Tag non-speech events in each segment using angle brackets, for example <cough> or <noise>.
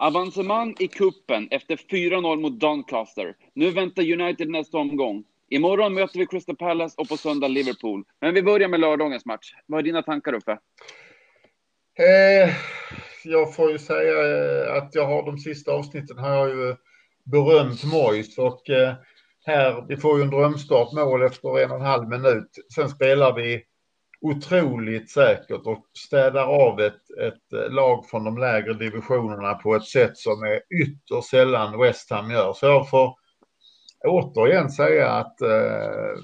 Avancemang i kuppen efter 4-0 mot Doncaster. Nu väntar United nästa omgång. Imorgon möter vi Crystal Palace och på söndag Liverpool. Men vi börjar med lördagens match. Vad är dina tankar Uffe? Eh, jag får ju säga eh, att jag har de sista avsnitten har jag ju berömt Mois och eh, här, vi får ju en drömstart mål efter en och en halv minut. Sen spelar vi otroligt säkert och städar av ett, ett lag från de lägre divisionerna på ett sätt som är ytterst sällan West Ham gör. Så jag får återigen säga att eh,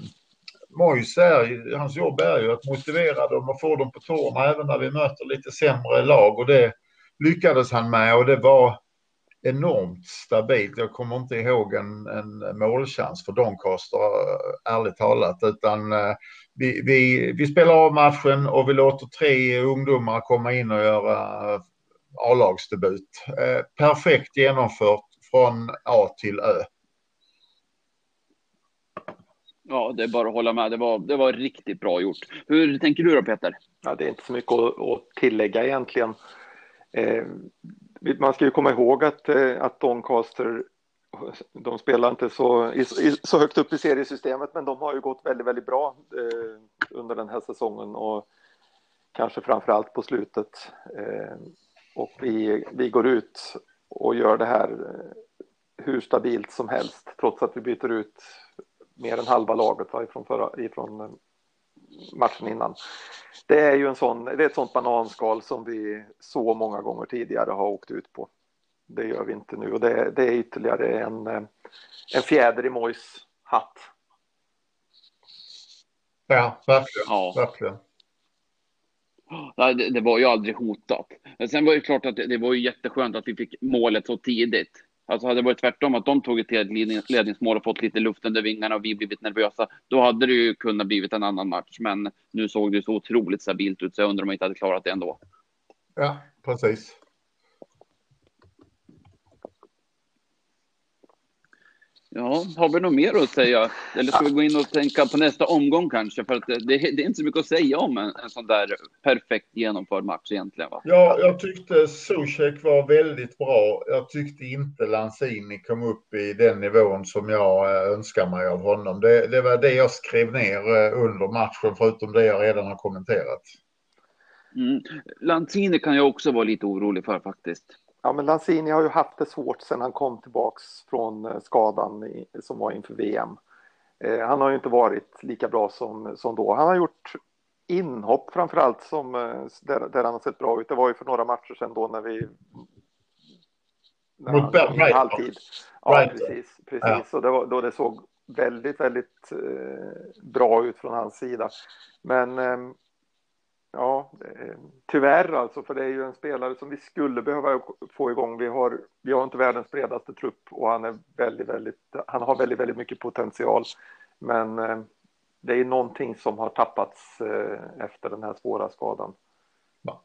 Mois är, hans jobb är ju att motivera dem och få dem på tårna även när vi möter lite sämre lag och det lyckades han med och det var enormt stabilt. Jag kommer inte ihåg en, en målchans för Doncaster, ärligt talat, utan eh, vi, vi, vi spelar av matchen och vi låter tre ungdomar komma in och göra A-lagsdebut. Eh, perfekt genomfört från A till Ö. Ja, det är bara att hålla med. Det var, det var riktigt bra gjort. Hur tänker du då, Peter? Ja, det är inte så mycket att, att tillägga egentligen. Eh, man ska ju komma ihåg att, eh, att Doncaster, de spelar inte så, så högt upp i seriesystemet, men de har ju gått väldigt, väldigt bra eh, under den här säsongen och kanske framför allt på slutet. Eh, och vi, vi går ut och gör det här hur stabilt som helst, trots att vi byter ut mer än halva laget ifrån, förra, ifrån matchen innan. Det är ju en sån, det är ett sånt bananskal som vi så många gånger tidigare har åkt ut på. Det gör vi inte nu och det, det är ytterligare en, en fjäder i Mojs hatt. Ja, verkligen. Ja. verkligen. Det, det, var ju aldrig hotat. Men sen var det klart att det, det var ju jätteskönt att vi fick målet så tidigt. Alltså hade det varit tvärtom, att de tog ett ledningsmål och fått lite luft under vingarna och vi blivit nervösa, då hade det ju kunnat blivit en annan match. Men nu såg det så otroligt stabilt ut, så jag undrar om jag inte hade klarat det ändå. Ja, precis. Ja, har vi något mer att säga? Eller ska vi gå in och tänka på nästa omgång kanske? För att det, det är inte så mycket att säga om en, en sån där perfekt genomförd match egentligen. Va? Ja, jag tyckte Zuzek var väldigt bra. Jag tyckte inte Lanzini kom upp i den nivån som jag eh, önskar mig av honom. Det, det var det jag skrev ner eh, under matchen, förutom det jag redan har kommenterat. Mm. Lanzini kan jag också vara lite orolig för faktiskt. Ja, men Lanzini har ju haft det svårt sedan han kom tillbaks från eh, skadan som var inför VM. Eh, han har ju inte varit lika bra som, som då. Han har gjort inhopp framför allt som, eh, där, där han har sett bra ut. Det var ju för några matcher sedan då när vi... När Mot Brighton. Halvtid. Ja, right. precis. precis. Ja. Och det var, då det såg väldigt, väldigt bra ut från hans sida. Men eh, Ja, tyvärr alltså, för det är ju en spelare som vi skulle behöva få igång. Vi har, vi har inte världens bredaste trupp och han, är väldigt, väldigt, han har väldigt, väldigt mycket potential. Men eh, det är någonting som har tappats eh, efter den här svåra skadan.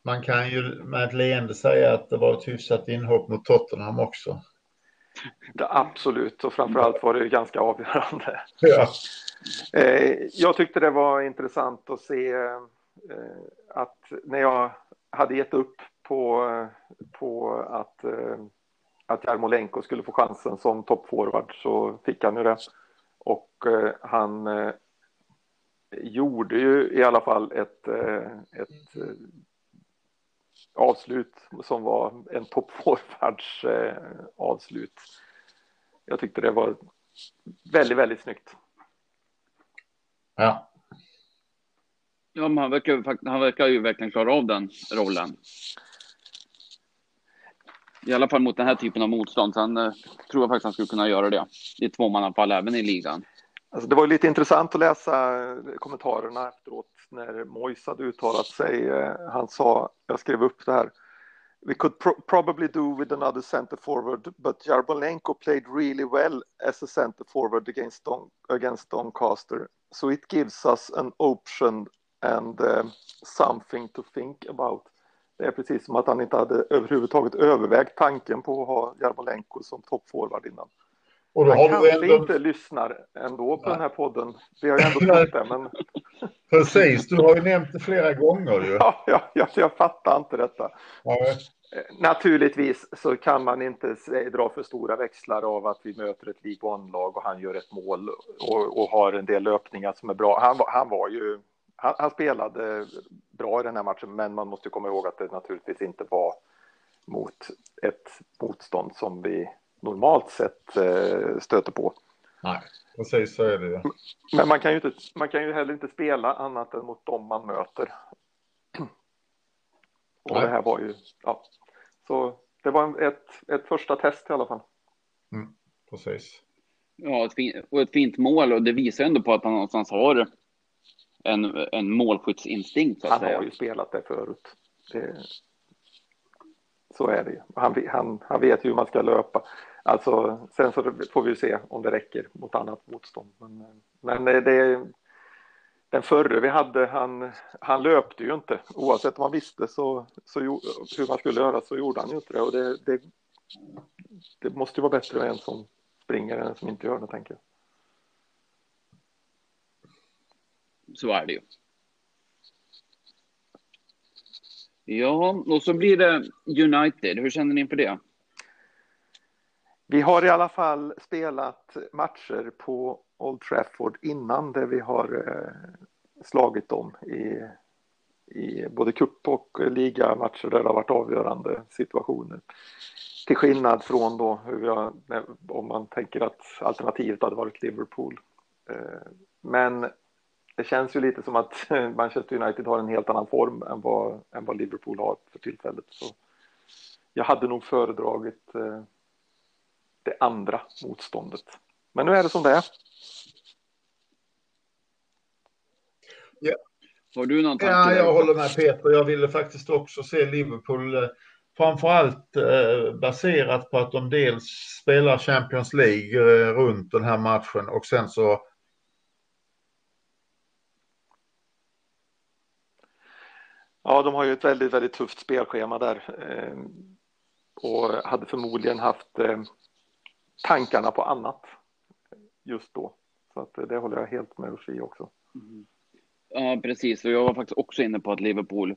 Man kan ju med ett leende säga att det var ett hyfsat inhopp mot Tottenham också. Det, absolut, och framförallt var det ju ganska avgörande. Ja. Eh, jag tyckte det var intressant att se Eh, Eh, att när jag hade gett upp på, på att, eh, att Jarmolenko skulle få chansen som toppforward så fick han ju det. Och eh, han gjorde ju i alla fall ett, ett avslut som var en toppforwards avslut. Jag tyckte det var väldigt, väldigt snyggt. Ja, Ja, men han verkar, han verkar ju verkligen klara av den rollen. I alla fall mot den här typen av motstånd. Sen eh, tror jag faktiskt han skulle kunna göra det i tvåmannafall även i ligan. Alltså det var lite intressant att läsa eh, kommentarerna efteråt när Mois hade uttalat sig. Eh, han sa, jag skrev upp det här. We could pro probably do with another center forward, but Jarbolenko played really well as a center forward against, Don against Doncaster. So it gives us an option and uh, something to think about. Det är precis som att han inte hade överhuvudtaget övervägt tanken på att ha Jarmolenko som toppforward innan. Och då han har kanske ändå... inte lyssnar ändå på Nej. den här podden. Vi har ju ändå trott det, men... <laughs> Precis, du har ju nämnt det flera gånger ju. <laughs> Ja, ja, ja jag fattar inte detta. Ja, Naturligtvis så kan man inte dra för stora växlar av att vi möter ett League One-lag och han gör ett mål och, och, har en del löpningar som är bra. Han, han var ju, han, han, spelade bra i den här matchen, men man måste komma ihåg att det naturligtvis inte var mot ett motstånd som vi normalt sett eh, stöter på. Nej, precis så är det. Men man kan ju, inte, man kan ju heller inte spela annat än mot dem man möter. Och Nej. det här var ju, ja, så det var ett, ett första test i alla fall. Mm, precis. Ja, ett fint, och ett fint mål och det visar ändå på att han någonstans har en, en målskyttsinstinkt. han säga. har ju spelat det förut. Det, så är det ju. Han, han, han vet ju hur man ska löpa. Alltså, sen så får vi se om det räcker mot annat motstånd. Men, men det, den förre vi hade, han, han löpte ju inte. Oavsett om man visste så, så, hur man skulle göra så gjorde han ju inte det. Och det, det, det måste ju vara bättre med en som springer än en som inte gör det, tänker jag. Så är det ju. Ja, och så blir det United. Hur känner ni inför det? Vi har i alla fall spelat matcher på Old Trafford innan där vi har eh, slagit dem i, i både cup och ligamatcher där det har varit avgörande situationer. Till skillnad från då hur vi har, om man tänker att alternativet hade varit Liverpool. Eh, men det känns ju lite som att <laughs> Manchester United har en helt annan form än vad, än vad Liverpool har för tillfället. Så jag hade nog föredragit eh, det andra motståndet. Men nu är det som det är. Ja. Har du någon Ja, jag håller med Peter. Jag ville faktiskt också se Liverpool eh, framförallt eh, baserat på att de dels spelar Champions League eh, runt den här matchen och sen så Ja, de har ju ett väldigt, väldigt tufft spelschema där eh, och hade förmodligen haft eh, tankarna på annat just då. Så att eh, det håller jag helt med Uffi också. Mm. Ja, precis. Och jag var faktiskt också inne på att Liverpool,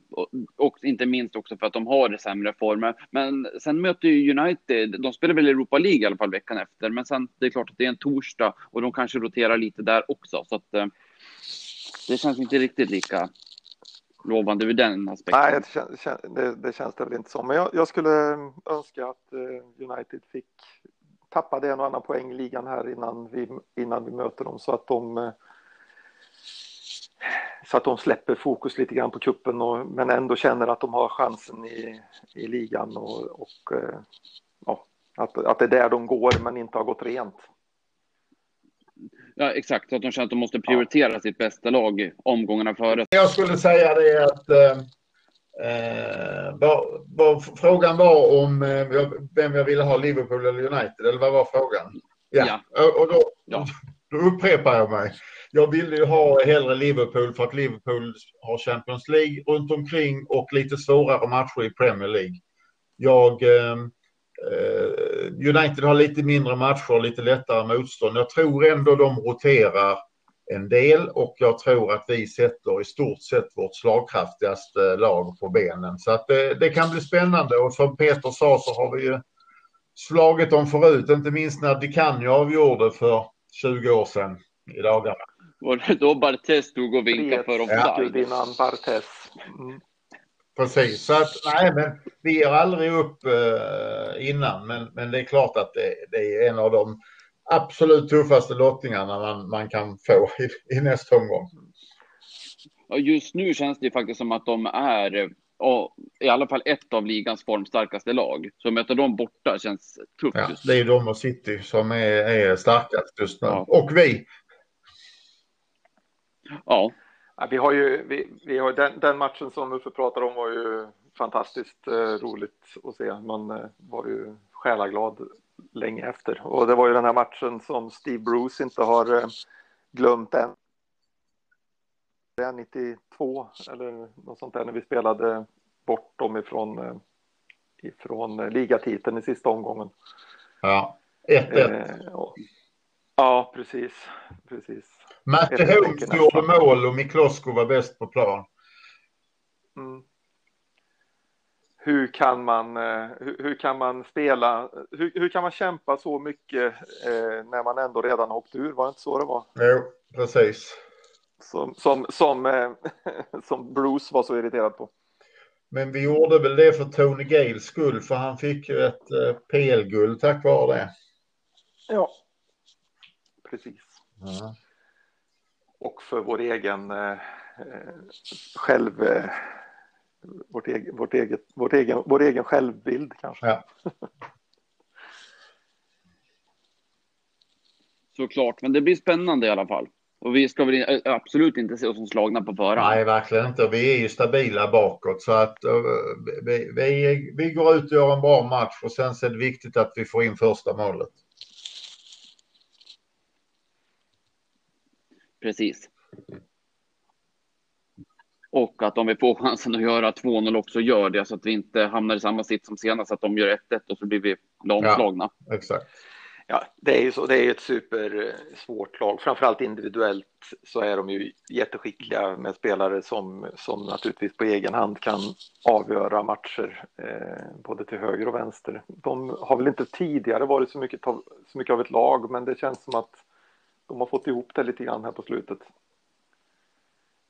och, inte minst också för att de har sämre former. Men sen möter ju United, de spelar väl Europa League i alla fall veckan efter. Men sen, det är klart att det är en torsdag och de kanske roterar lite där också. Så att det känns inte riktigt lika lovande ur den aspekten. Nej, det, kän, det, det känns det väl inte som. Men jag, jag skulle eh, önska att eh, United fick tappade en och annan poäng i ligan här innan vi, innan vi möter dem så att de eh, så att de släpper fokus lite grann på kuppen och, men ändå känner att de har chansen i, i ligan och, och ja, att, att det är där de går men inte har gått rent. Ja, exakt, så att de känner att de måste prioritera ja. sitt bästa lag omgångarna före. Jag skulle säga det att eh, Eh, var, var, frågan var om eh, vem jag ville ha, Liverpool eller United, eller vad var frågan? Ja, ja. och då, ja. då upprepar jag mig. Jag ville ju ha hellre Liverpool för att Liverpool har Champions League runt omkring och lite svårare matcher i Premier League. Jag, eh United har lite mindre matcher, lite lättare motstånd. Jag tror ändå de roterar en del och jag tror att vi sätter i stort sett vårt slagkraftigaste lag på benen. Så att det, det kan bli spännande och som Peter sa så har vi ju slagit dem förut, inte minst när Di Canio avgjorde för 20 år sedan i dagarna. Var det då Bartes stod och vinkade för offside? Innan Bartes. Mm. Precis, så att nej, men vi ger aldrig upp eh, innan, men, men det är klart att det, det är en av de absolut tuffaste lottningarna man, man kan få <laughs> i, i nästa omgång. Just nu känns det faktiskt som att de är i alla fall ett av ligans formstarkaste lag. Så att möta dem borta känns tufft. Ja, det är de och City som är, är starkast just nu. Ja. Och vi. Ja. Ja vi har ju, vi, vi har, den, den, matchen som Uffe pratar om var ju fantastiskt eh, roligt att se. Man eh, var ju själaglad länge efter. Och det var ju den här matchen som Steve Bruce inte har eh, glömt än. 92 eller något sånt där när vi spelade bort dem ifrån, eh, ifrån ligatiteln i sista omgången. Ja, 1-1. Eh, ja, precis. precis. Matte Holmes gjorde mål och Miklosko var bäst på plan. Mm. hur kan man, eh, hur, hur, kan man spela, hur, hur, kan man kämpa så mycket eh, när man ändå redan åkt ur? Var det inte så det var? Jo, precis. Som, som, som, eh, <laughs> som Bruce var så irriterad på. Men vi gjorde väl det för Tony Gales skull, för han fick ju ett eh, PL-guld tack vare det. Ja, precis. Mm. Och för vår egen eh, eh själv... Eh, vårt, eget, vårt, eget, vårt egen, vår egen självbild kanske. Ja. <laughs> Såklart, men det blir spännande i alla fall. Och vi ska väl absolut inte se oss som slagna på förhand. Nej, verkligen inte. Vi är ju stabila bakåt så att vi, vi, vi går ut och gör en bra match och sen så är det viktigt att vi får in första målet. Precis. Och att om vi får chansen att göra 2-0 också gör det så att vi inte hamnar i samma sitt som senast, att de gör 1-1 och så blir vi lamslagna. Ja, exakt. Ja, det är ju så. Det är ett supersvårt lag. Framförallt individuellt så är de ju jätteskickliga med spelare som, som naturligtvis på egen hand kan avgöra matcher eh, både till höger och vänster. De har väl inte tidigare varit så mycket, så mycket av ett lag, men det känns som att de har fått ihop det lite grann här på slutet.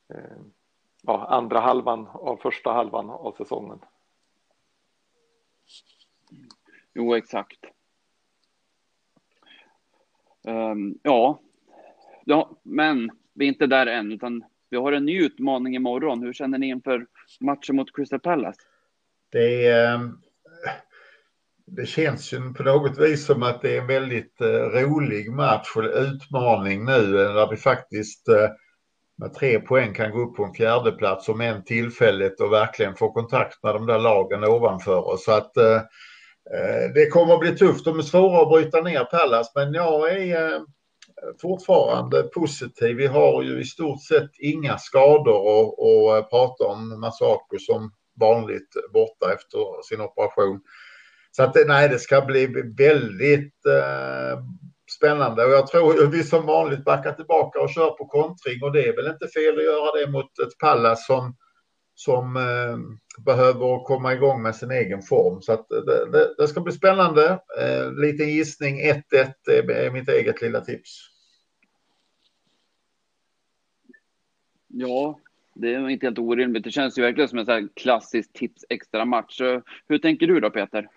Eh, ja, andra halvan av första halvan av säsongen. Jo, exakt. Um, ja. ja, men vi är inte där än, utan vi har en ny utmaning imorgon. Hur känner ni inför matchen mot Crystal Palace? Det, är, ehm, det känns ju på något vis som att det är en väldigt eh, rolig match och utmaning nu eh, där vi faktiskt eh, med tre poäng kan gå upp på en fjärde plats om en tillfälligt och verkligen få kontakt med de där lagen ovanför oss. Så att Eh, det kommer att bli tufft. De är svåra att bryta ner Pallas, men jag är eh, fortfarande positiv. Vi har ju i stort sett inga skador och pratar om. Masako som vanligt borta efter sin operation. Så att nej, det ska bli väldigt eh, spännande och jag tror vi som vanligt backar tillbaka och kör på kontring och det är väl inte fel att göra det mot ett Pallas som som eh, behöver komma igång med sin egen form. Så att det, det, det ska bli spännande. Eh, liten gissning 1-1 är, är mitt eget lilla tips. Ja, det är inte helt orimligt. Det känns ju verkligen som en sån klassisk tips extra match. Hur tänker du då Peter?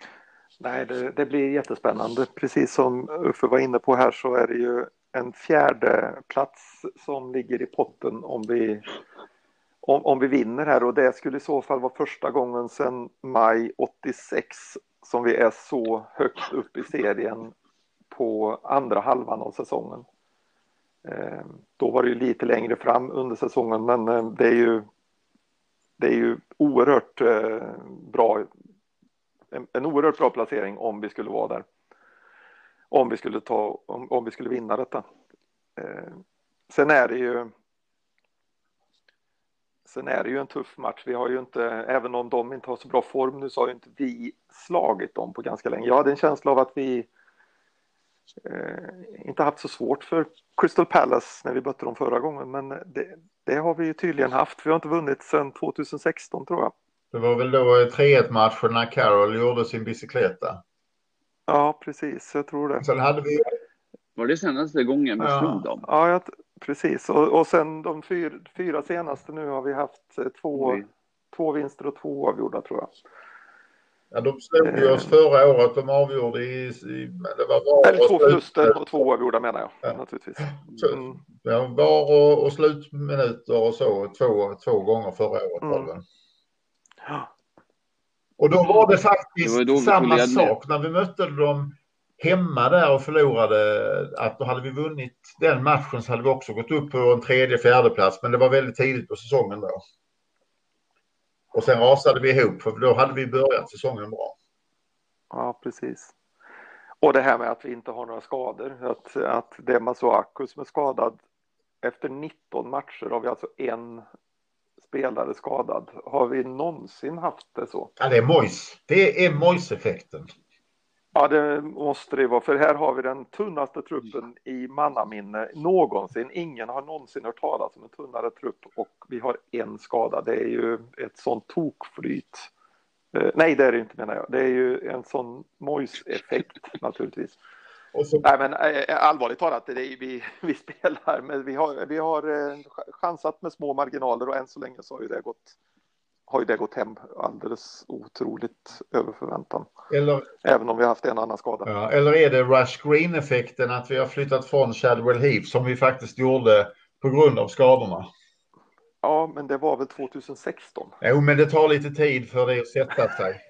Nej, det, det, blir jättespännande. Precis som Uffe var inne på här så är det ju en fjärde plats som ligger i potten om vi om, om vi vinner här och det skulle i så fall vara första gången sedan maj 86 som vi är så högt upp i serien på andra halvan av säsongen. Eh, då var det ju lite längre fram under säsongen men eh, det är ju det är ju oerhört eh, bra en, en oerhört bra placering om vi skulle vara där. Om vi skulle ta om, om vi skulle vinna detta. Eh, sen är det ju Sen är det ju en tuff match. Vi har ju inte, även om de inte har så bra form nu, så har ju inte vi slagit dem på ganska länge. Jag hade en känsla av att vi eh, inte haft så svårt för Crystal Palace när vi mötte dem förra gången, men det, det har vi ju tydligen haft. Vi har inte vunnit sedan 2016 tror jag. Det var väl då 3-1 matchen när Carroll gjorde sin bicykleta. Ja, precis. Jag tror det. Sen hade vi... Var det senaste gången vi ja. slog dem? Ja, jag, Precis, och, och sen de fyra, fyra senaste nu har vi haft eh, två, mm. två vinster och två avgjorda tror jag. Ja, de slog ju oss förra året. De avgjorde i... i det var var Eller två förluster och två avgjorda menar jag ja. naturligtvis. Mm. Ja, var och, och slutminuter och så två, två gånger förra året. Mm. Och då var det faktiskt det var samma sak när vi mötte dem hemma där och förlorade, att då hade vi vunnit den matchen så hade vi också gått upp på en tredje, fjärde plats. Men det var väldigt tidigt på säsongen då. Och sen rasade vi ihop för då hade vi börjat säsongen bra. Ja, precis. Och det här med att vi inte har några skador. Att, att det är Masuaku som är skadad. Efter 19 matcher har vi alltså en spelare skadad. Har vi någonsin haft det så? Ja, det är Mois. Det är Mois-effekten. Ja, det måste det vara, för här har vi den tunnaste truppen i mannaminne någonsin. Ingen har någonsin hört talas om en tunnare trupp och vi har en skada. Det är ju ett sånt tokflyt Eh, nej, det är det inte menar jag. Det är ju en sån Moise-effekt naturligtvis. Så... Nej, men äh, allvarligt talat, det är, vi, <laughs> vi spelar, men vi har, vi har eh, chansat med små marginaler och än så länge så har ju det gått, har ju det gått hem alldeles otroligt över förväntan. Eller, Även om vi har haft en annan skada. Ja, eller är det Rush Green-effekten att vi har flyttat från Shadwell Heath som vi faktiskt gjorde på grund av skadorna? Ja, men det var väl 2016. Jo, men det tar lite tid för det att sätta sig.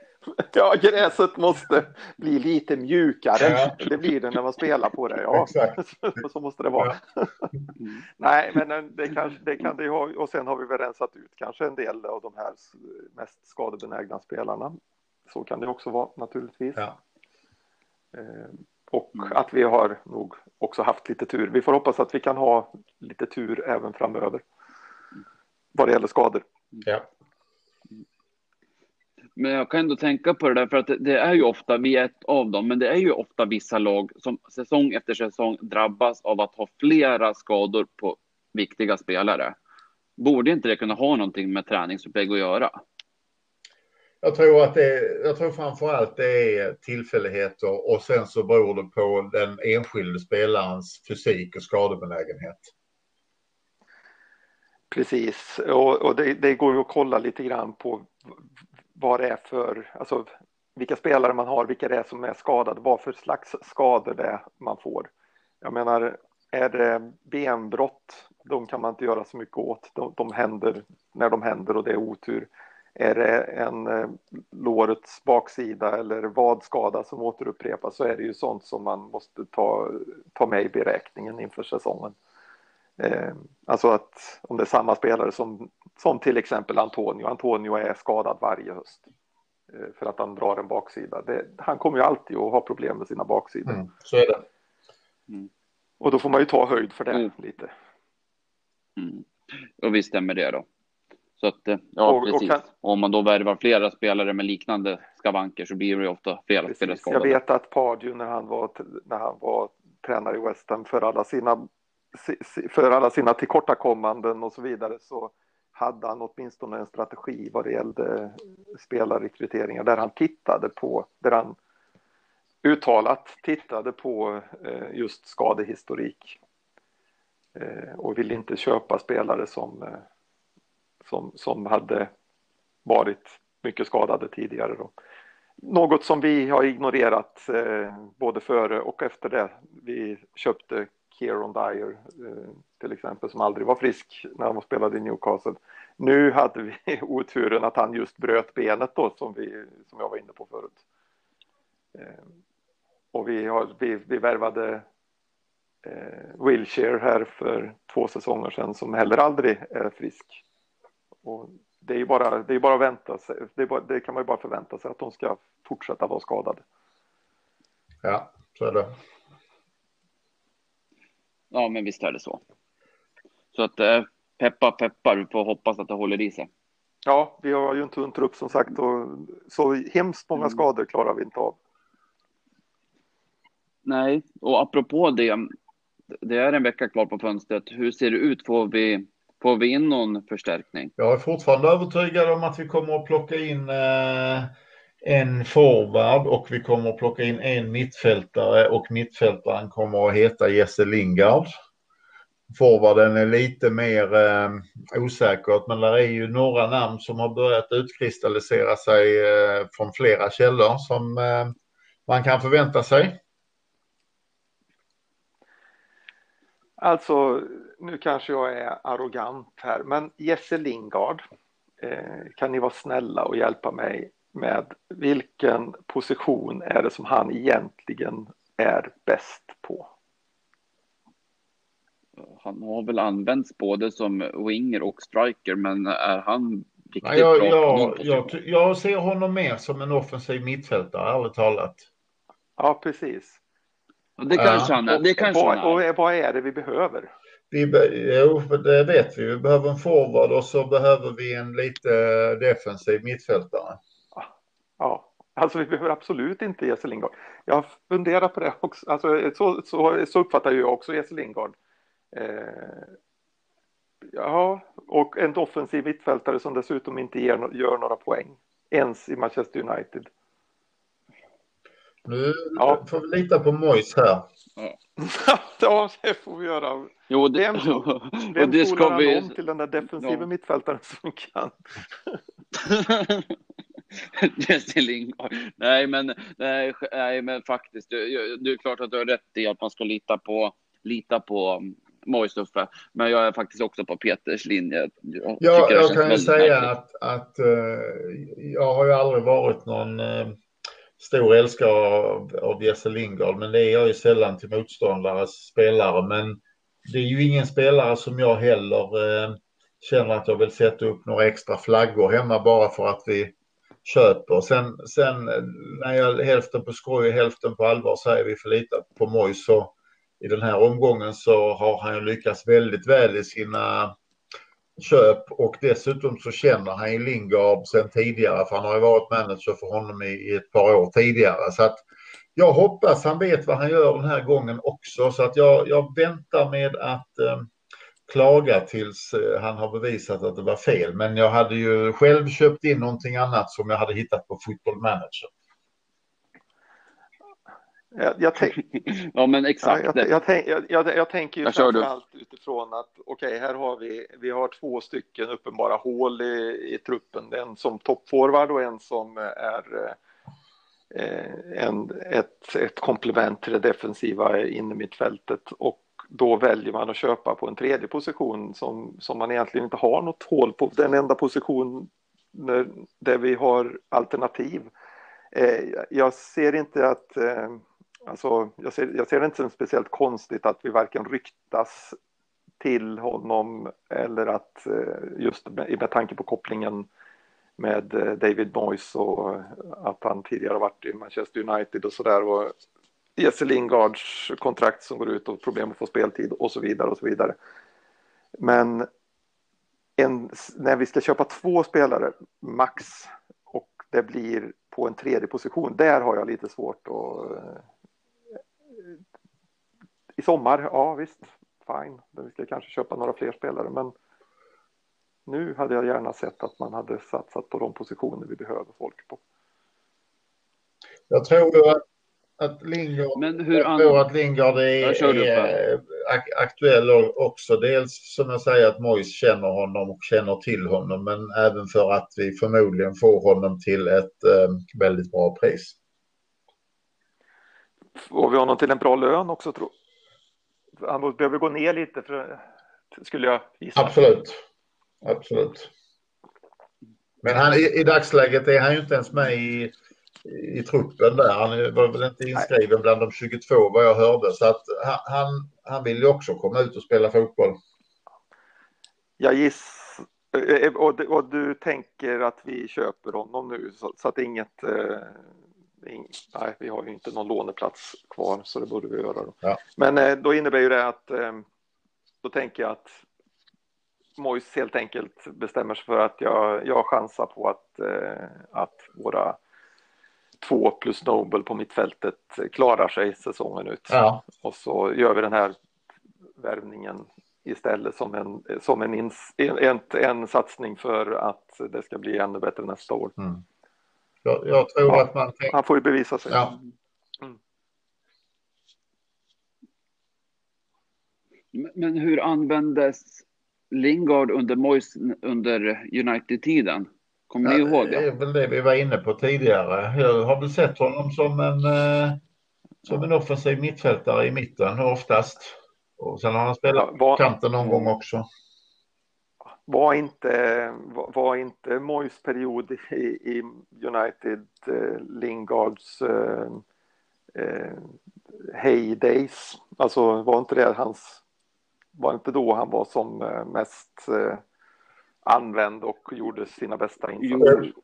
Ja, gräset måste bli lite mjukare. Ja. Det blir det när man spelar på det. Ja, Exakt. <laughs> så måste det vara. Nej, men eh, det, kanske, det kan det ha. Och sen har vi väl rensat ut kanske en del av de här mest skadebenägna spelarna. Så kan det också vara naturligtvis. Ja. Eh, Och att vi har nog också haft lite tur. Vi får hoppas att vi kan ha lite tur även framöver. Vad det gäller skador. Ja. Men jag kan ändå tänka på det där, för att det, är ju ofta, vi är ett av dem, men det är ju ofta vissa lag som säsong efter säsong drabbas av att ha flera skador på viktiga spelare. Borde inte det kunna ha någonting med träningsupplägg att göra? Jag tror att det, jag tror framför allt det är tillfälligheter och sen så beror det på den enskilde spelarens fysik och skadebenägenhet. Precis, och, och det, det, går ju att kolla lite grann på vad det är för, alltså vilka spelare man har, vilka det är som är skadade, vad för slags skador det är man får. Jag menar, är det benbrott, de kan man inte göra så mycket åt, de, de händer när de händer och det är otur. Är det en eh, lårets baksida eller vadskada som återupprepas så är det ju sånt som man måste ta, ta med i beräkningen inför säsongen. Eh, alltså att om det är samma spelare som, som till exempel Antonio. Antonio är skadad varje höst eh, för att han drar en baksida. Det, han kommer ju alltid att ha problem med sina baksidor. Mm, så är det. Mm. Och då får man ju ta höjd för det Mm. lite. Mm. Och visst stämmer det då. Så att, eh, ja, Och- och precis. kan- Om man då värvar flera spelare med liknande skavanker så blir det ju ofta flera spelare Precis. Jag skadade. vet att Pardew när han var, när han var tränare i West Ham för alla sina si- si- för alla sina tillkortakommanden och så vidare så hade han åtminstone en strategi vad det gällde eh, spelarrekryteringar där han tittade på, där han uttalat tittade på eh, just skadehistorik eh, och ville inte köpa spelare som, som, som hade varit mycket skadade tidigare. Då. Något som vi har ignorerat både före och efter det. Vi köpte Kieron Dyer eh, till exempel som aldrig var frisk när han spelade i Newcastle. Nu hade vi <laughs> oturen att han just bröt benet då som, vi, som jag var inne på förut. Eh, och vi, har, vi, vi värvade eh, Wilshire här för två säsonger sedan som heller aldrig är frisk. Och det är ju bara, det är bara att vänta sig, det, är bara, det kan man ju bara förvänta sig att de ska fortsätta vara skadade. Ja, så är det. Ja, men visst är det så. Så att eh, peppa peppar, vi får hoppas att det håller i sig. Ja, vi har ju en tunn trupp som sagt och så hemskt många Mm. skador klarar vi inte av. Nej, och apropå det, det är en vecka kvar på fönstret. Hur ser det ut? Får vi, får vi in någon förstärkning? Jag är fortfarande övertygad om att vi kommer att plocka in eh, en forward och vi kommer att plocka in en mittfältare och mittfältaren kommer att heta Jesse Lingard. Forwarden är lite mer eh, osäkert men där är ju några namn som har börjat utkristallisera sig eh, från flera källor som eh, man kan förvänta sig. Alltså, nu kanske jag är arrogant här, men Jesse Lingard, eh, kan ni vara snälla och hjälpa mig med vilken position är det som han egentligen är bäst på? Han har väl använts både som winger och striker, men är han riktigt Ja, jag, bra jag, jag, jag ser honom mer som en offensiv mittfältare, ärligt talat. Ja, precis. Ja, Det Ja. kanske han är. Det kanske vad, han är. och vad är det vi behöver? Vi be, jo, det vet vi. Vi behöver en forward och så behöver vi en lite defensiv mittfältare. Ja, alltså vi behöver absolut inte Jesse Lingard. Jag har funderat på det också. Alltså, så, så, så uppfattar jag också Jesse Lingard. Eh, ja, och en offensiv mittfältare som dessutom inte ger, gör några poäng. ens i Manchester United. Nu ja. får vi lita på Mois här. <laughs> ja, det får vi göra. Jo, det, vem <laughs> vem det ska vi... om till den där defensiva ja. mittfältaren som kan? <laughs> <laughs> Justin Lingard. Nej, men, nej, nej, men faktiskt. Det, det är klart att du har rätt i att man ska lita på, lita på um, Mois Uffe. Men jag är faktiskt också på Peters linje. Jag, ja, jag kan ju säga att, att uh, jag har ju aldrig varit någon uh, stor älskare av, av Jesse Lingard, men det är jag ju sällan till motståndares spelare. Men det är ju ingen spelare som jag heller uh, känner att jag vill sätta upp några extra flaggor hemma bara för att vi köper. Sen, sen eh, när jag hälften på skoj och hälften på allvar säger vi får på Moj så i den här omgången så har han ju lyckats väldigt väl i sina köp och dessutom så känner han ju Lingard sen tidigare för han har ju varit manager för honom i, i ett par år tidigare. Så att jag hoppas han vet vad han gör den här gången också så att jag, jag väntar med att eh, klaga tills eh, han har bevisat att det var fel. Men jag hade ju själv köpt in någonting annat som jag hade hittat på Football Manager. Jag, jag tänk... <laughs> ja, men exakt. Ja, jag, jag, jag, jag, tänker ju framförallt utifrån att okej, okay, här har vi, vi har två stycken uppenbara hål i, i truppen. En som toppforward och en som är eh, en, ett, ett komplement till det defensiva innermittfältet. Och då väljer man att köpa på en tredje position som, som man egentligen inte har något hål på. Den enda position där, där vi har alternativ. Eh, jag ser inte att eh, Alltså, jag, ser, jag ser det inte som speciellt konstigt att vi varken ryktas till honom eller att eh, just med, med tanke på kopplingen med eh, David Moyes och eh, att han tidigare varit i Manchester United och sådär och Jesse Lingards kontrakt som går ut och problem att få speltid och så vidare och så vidare. Men en, när vi ska köpa två spelare max och det blir på en tredje position, där har jag lite svårt att eh, i sommar, ja visst, fine. Vi ska kanske köpa några fler spelare, men nu hade jag gärna sett att man hade satsat på de positioner vi behöver folk på. Jag tror att, att Lingard, Men hur jag tror att Lingard är, är aktuell också. Dels som jag säger att Mois känner honom och känner till honom, men även för att vi förmodligen får honom till ett eh, väldigt bra pris. Får vi honom till en bra lön också tror han behöver gå ner lite för, skulle jag gissa. Absolut. Absolut. Men han, i, i dagsläget är han ju inte ens med i, i truppen där. Han var väl inte inskriven Nej. bland de 22 vad jag hörde. Så att han, han vill ju också komma ut och spela fotboll. Jag gissar eh, och, och, du tänker att vi köper honom nu så, så att inget eh, nej, vi har ju inte någon låneplats kvar så det borde vi göra. Då. Ja. Men eh, då innebär ju det att eh, då tänker jag att Mois helt enkelt bestämmer sig för att jag, jag chansar på att, eh, att våra två plus Nobel på mittfältet klarar sig säsongen ut. Ja. Och så gör vi den här värvningen istället som en, som en, ins, en, en, satsning för att det ska bli ännu bättre nästa år. Mm. Jag, jag tror ja, att man... Han får ju bevisa sig. Ja. Mm. Men hur användes Lingard under Mois under United-tiden? Kommer ja, ni ihåg det? Det är väl det vi var inne på tidigare. Jag har väl sett honom som en, eh, som en offensiv mittfältare i mitten oftast. Och sen har han spelat ja, var... kanten någon gång också var inte, var inte Mois period i, i United eh, Lingards eh, eh, heydays, alltså var inte det hans, var inte då han var som eh, mest eh, använd och gjorde sina bästa insatser? Jo,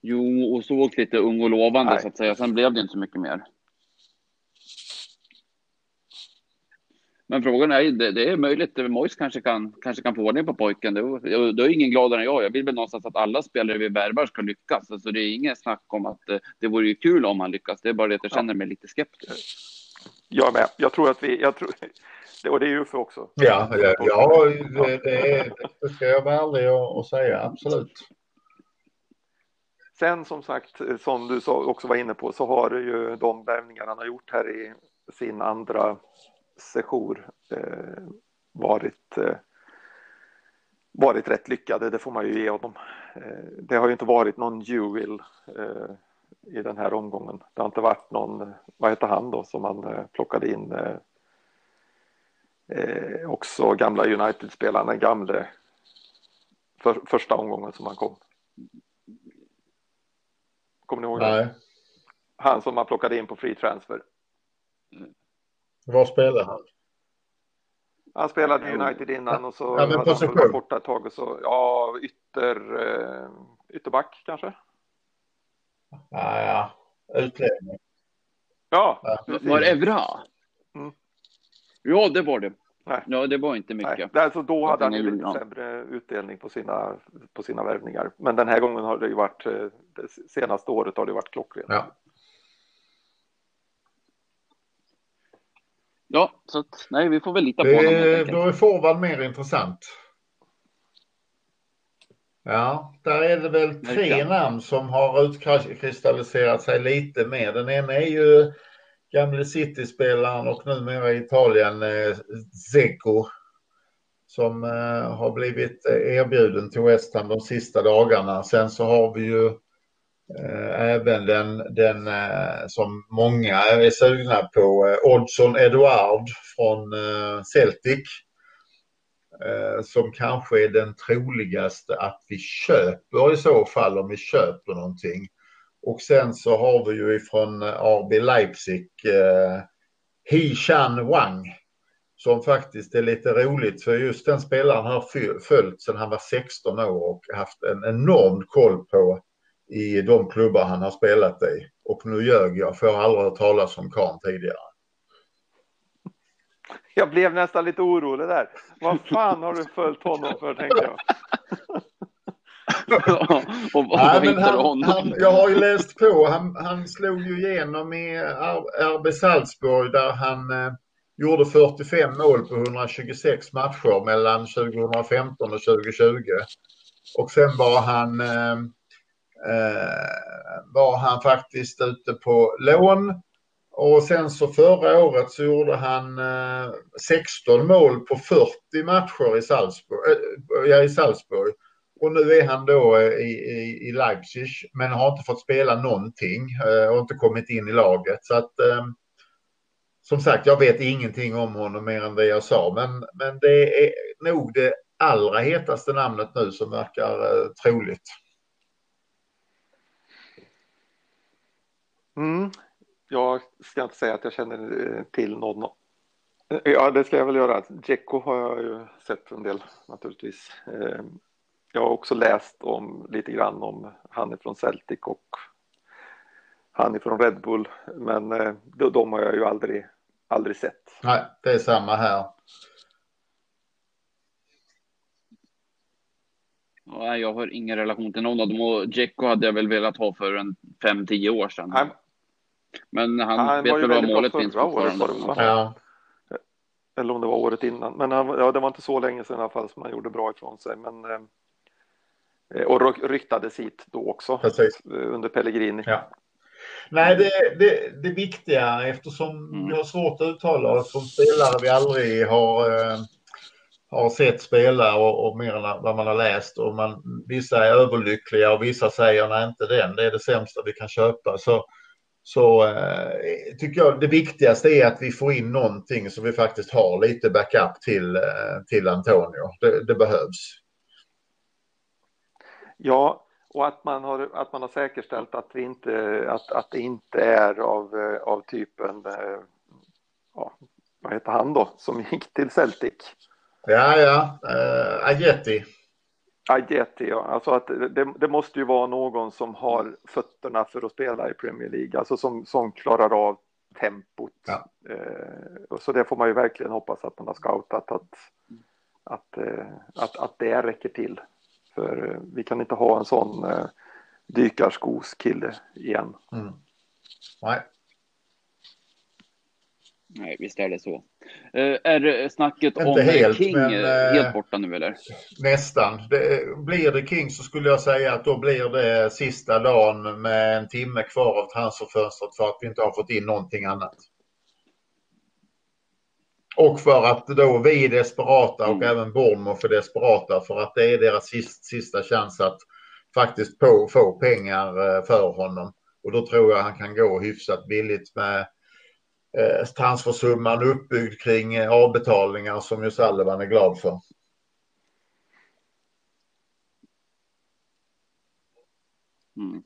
jo och såg lite ung och lovande Nej. så att säga, sen blev det inte så mycket mer. Men frågan är, det, det är möjligt, Mois kanske kan, kanske kan få ordning på pojken. Det, det är ingen gladare än jag. Jag vill väl någonstans att alla spelare vi värvar ska lyckas. Alltså det är inget snack om att det, det vore ju kul om han lyckas. Det är bara det att jag känner mig lite skeptisk. Jag med. Jag tror att vi, jag tror, <laughs> och det är ju för också. Ja, ja, ja det, det, det ska jag vara ärlig och, och säga, absolut. Sen som sagt, som du också var inne på, så har ju de värvningar han har gjort här i sin andra sejour eh, varit, eh, varit rätt lyckade, det får man ju ge honom. Eh, det har ju inte varit någon Jewel eh, i den här omgången. Det har inte varit någon, vad heter han då, som man eh, plockade in eh, också gamla United-spelaren, den gamle för, första omgången som han kom. Kommer ni ihåg Nej. det? Han som man plockade in på free transfer. Var spelar han? Han spelade i United innan och så Ja, hade han varit borta ett tag och så, ja, ytter, eh, ytterback kanske? Ja, ja. Utlänning. Ja, Ja. Var det Evra? Ja, det var det. Nej. Ja, det var inte Nej, mycket. det- alltså då hade han ju lite sämre utdelning på sina, på sina värvningar. Men den här gången har det ju varit, eh, det senaste året har det varit klockrent. Ja. Ja, så att, nej, vi får väl lita på honom enkelt. då är forward mer intressant. Ja, där är det väl tre namn som har utkristalliserat sig lite mer. Den ena är ju gamle City-spelaren och numera i Italien eh, Zeko. Som eh, har blivit eh, erbjuden till West Ham de sista dagarna. Sen så har vi ju eh, även den, den eh, som många är sugna på, eh, Oddson Eduard från eh, Celtic. Eh, som kanske är den troligaste att vi köper i så fall om vi köper någonting. Och sen så har vi ju ifrån eh, RB Leipzig eh, He-Chan Wang. Som faktiskt är lite roligt för just den spelaren har följt sedan han var 16 år och haft en enorm koll på i de klubbar han har spelat i. Och nu ljög jag, för jag har aldrig hört talas om karln tidigare. Jag blev nästan lite orolig där. Vad fan har du följt honom för, tänkte jag och vad Nej, men han, han, jag har ju läst på. Han, han slog ju igenom i RB Salzburg där han eh, gjorde 45 mål på 126 matcher mellan 2015 och 2020. Och sen var han, eh, eh, var han faktiskt ute på lån. Och sen så förra året så gjorde han eh, 16 mål på 40 matcher i Salzburg. Eh, ja, i Salzburg. Och nu är han då eh, i, i, i Leipzig men har inte fått spela någonting eh, och inte kommit in i laget. Så att eh, som sagt, jag vet ingenting om honom mer än det jag sa. Men, men det är nog det allra hetaste namnet nu som verkar eh, troligt. Mm. Jag ska inte säga att jag känner till någon. Ja, det ska jag väl göra. Djeko har jag ju sett en del naturligtvis. Jag har också läst om lite grann om han är från Celtic och han är från Red Bull. Men eh, de, de har jag ju aldrig, aldrig sett. Nej, det är samma här. Ja, jag har ingen relation till någon av dem och Dzeko hade jag väl velat ha för en 5-10 år sedan. Han, Men han, han vet väl var bra målet finns fortfarande. var det, va? Ja. Eller om det var året innan. Men han, ja, det var inte så länge sedan i alla fall som han gjorde bra ifrån sig. Men, eh, och ry- ryktades hit då också Precis. eh, under Pellegrini. Ja. Nej, det, det, det viktiga eftersom Mm. vi har svårt att uttala oss som spelare vi aldrig har, eh, har sett spela och, och mer än vad man har läst. Och man, vissa är överlyckliga och vissa säger nej inte den, det är det sämsta vi kan köpa. Så, så eh, tycker jag det viktigaste är att vi får in någonting så vi faktiskt har lite backup till, eh, till Antonio. Det, det behövs. Ja, och att man har, att man har säkerställt att, vi inte, att, att det inte är av, eh, av typen, eh, ja, vad heter han då, som gick till Celtic? Ja, ja, eh, Ageti. Ajeti, ja. Alltså att det, det måste ju vara någon som har fötterna för att spela i Premier League, alltså som, som klarar av tempot. Ja. Och så det får man ju verkligen hoppas att man har scoutat att, att, eh, att, att det räcker till. För eh, vi kan inte ha en sån eh, dykarskoskille igen. Mm. Nej. Nej, visst är det så. Eh, är snacket Inte om helt, King men, eh, eh, helt borta nu eller? Nästan. Det, blir det King så skulle jag säga att då blir det sista dagen med en timme kvar av transferfönstret för att vi inte har fått in någonting annat. Och för att då vi är desperata och Mm. även Bournemouth är desperata för att det är deras sista, sista chans att faktiskt på, få pengar eh, för honom. Och då tror jag han kan gå hyfsat billigt med eh, transfersumman uppbyggd kring eh, avbetalningar som ju Sullivan är glad för. Mm.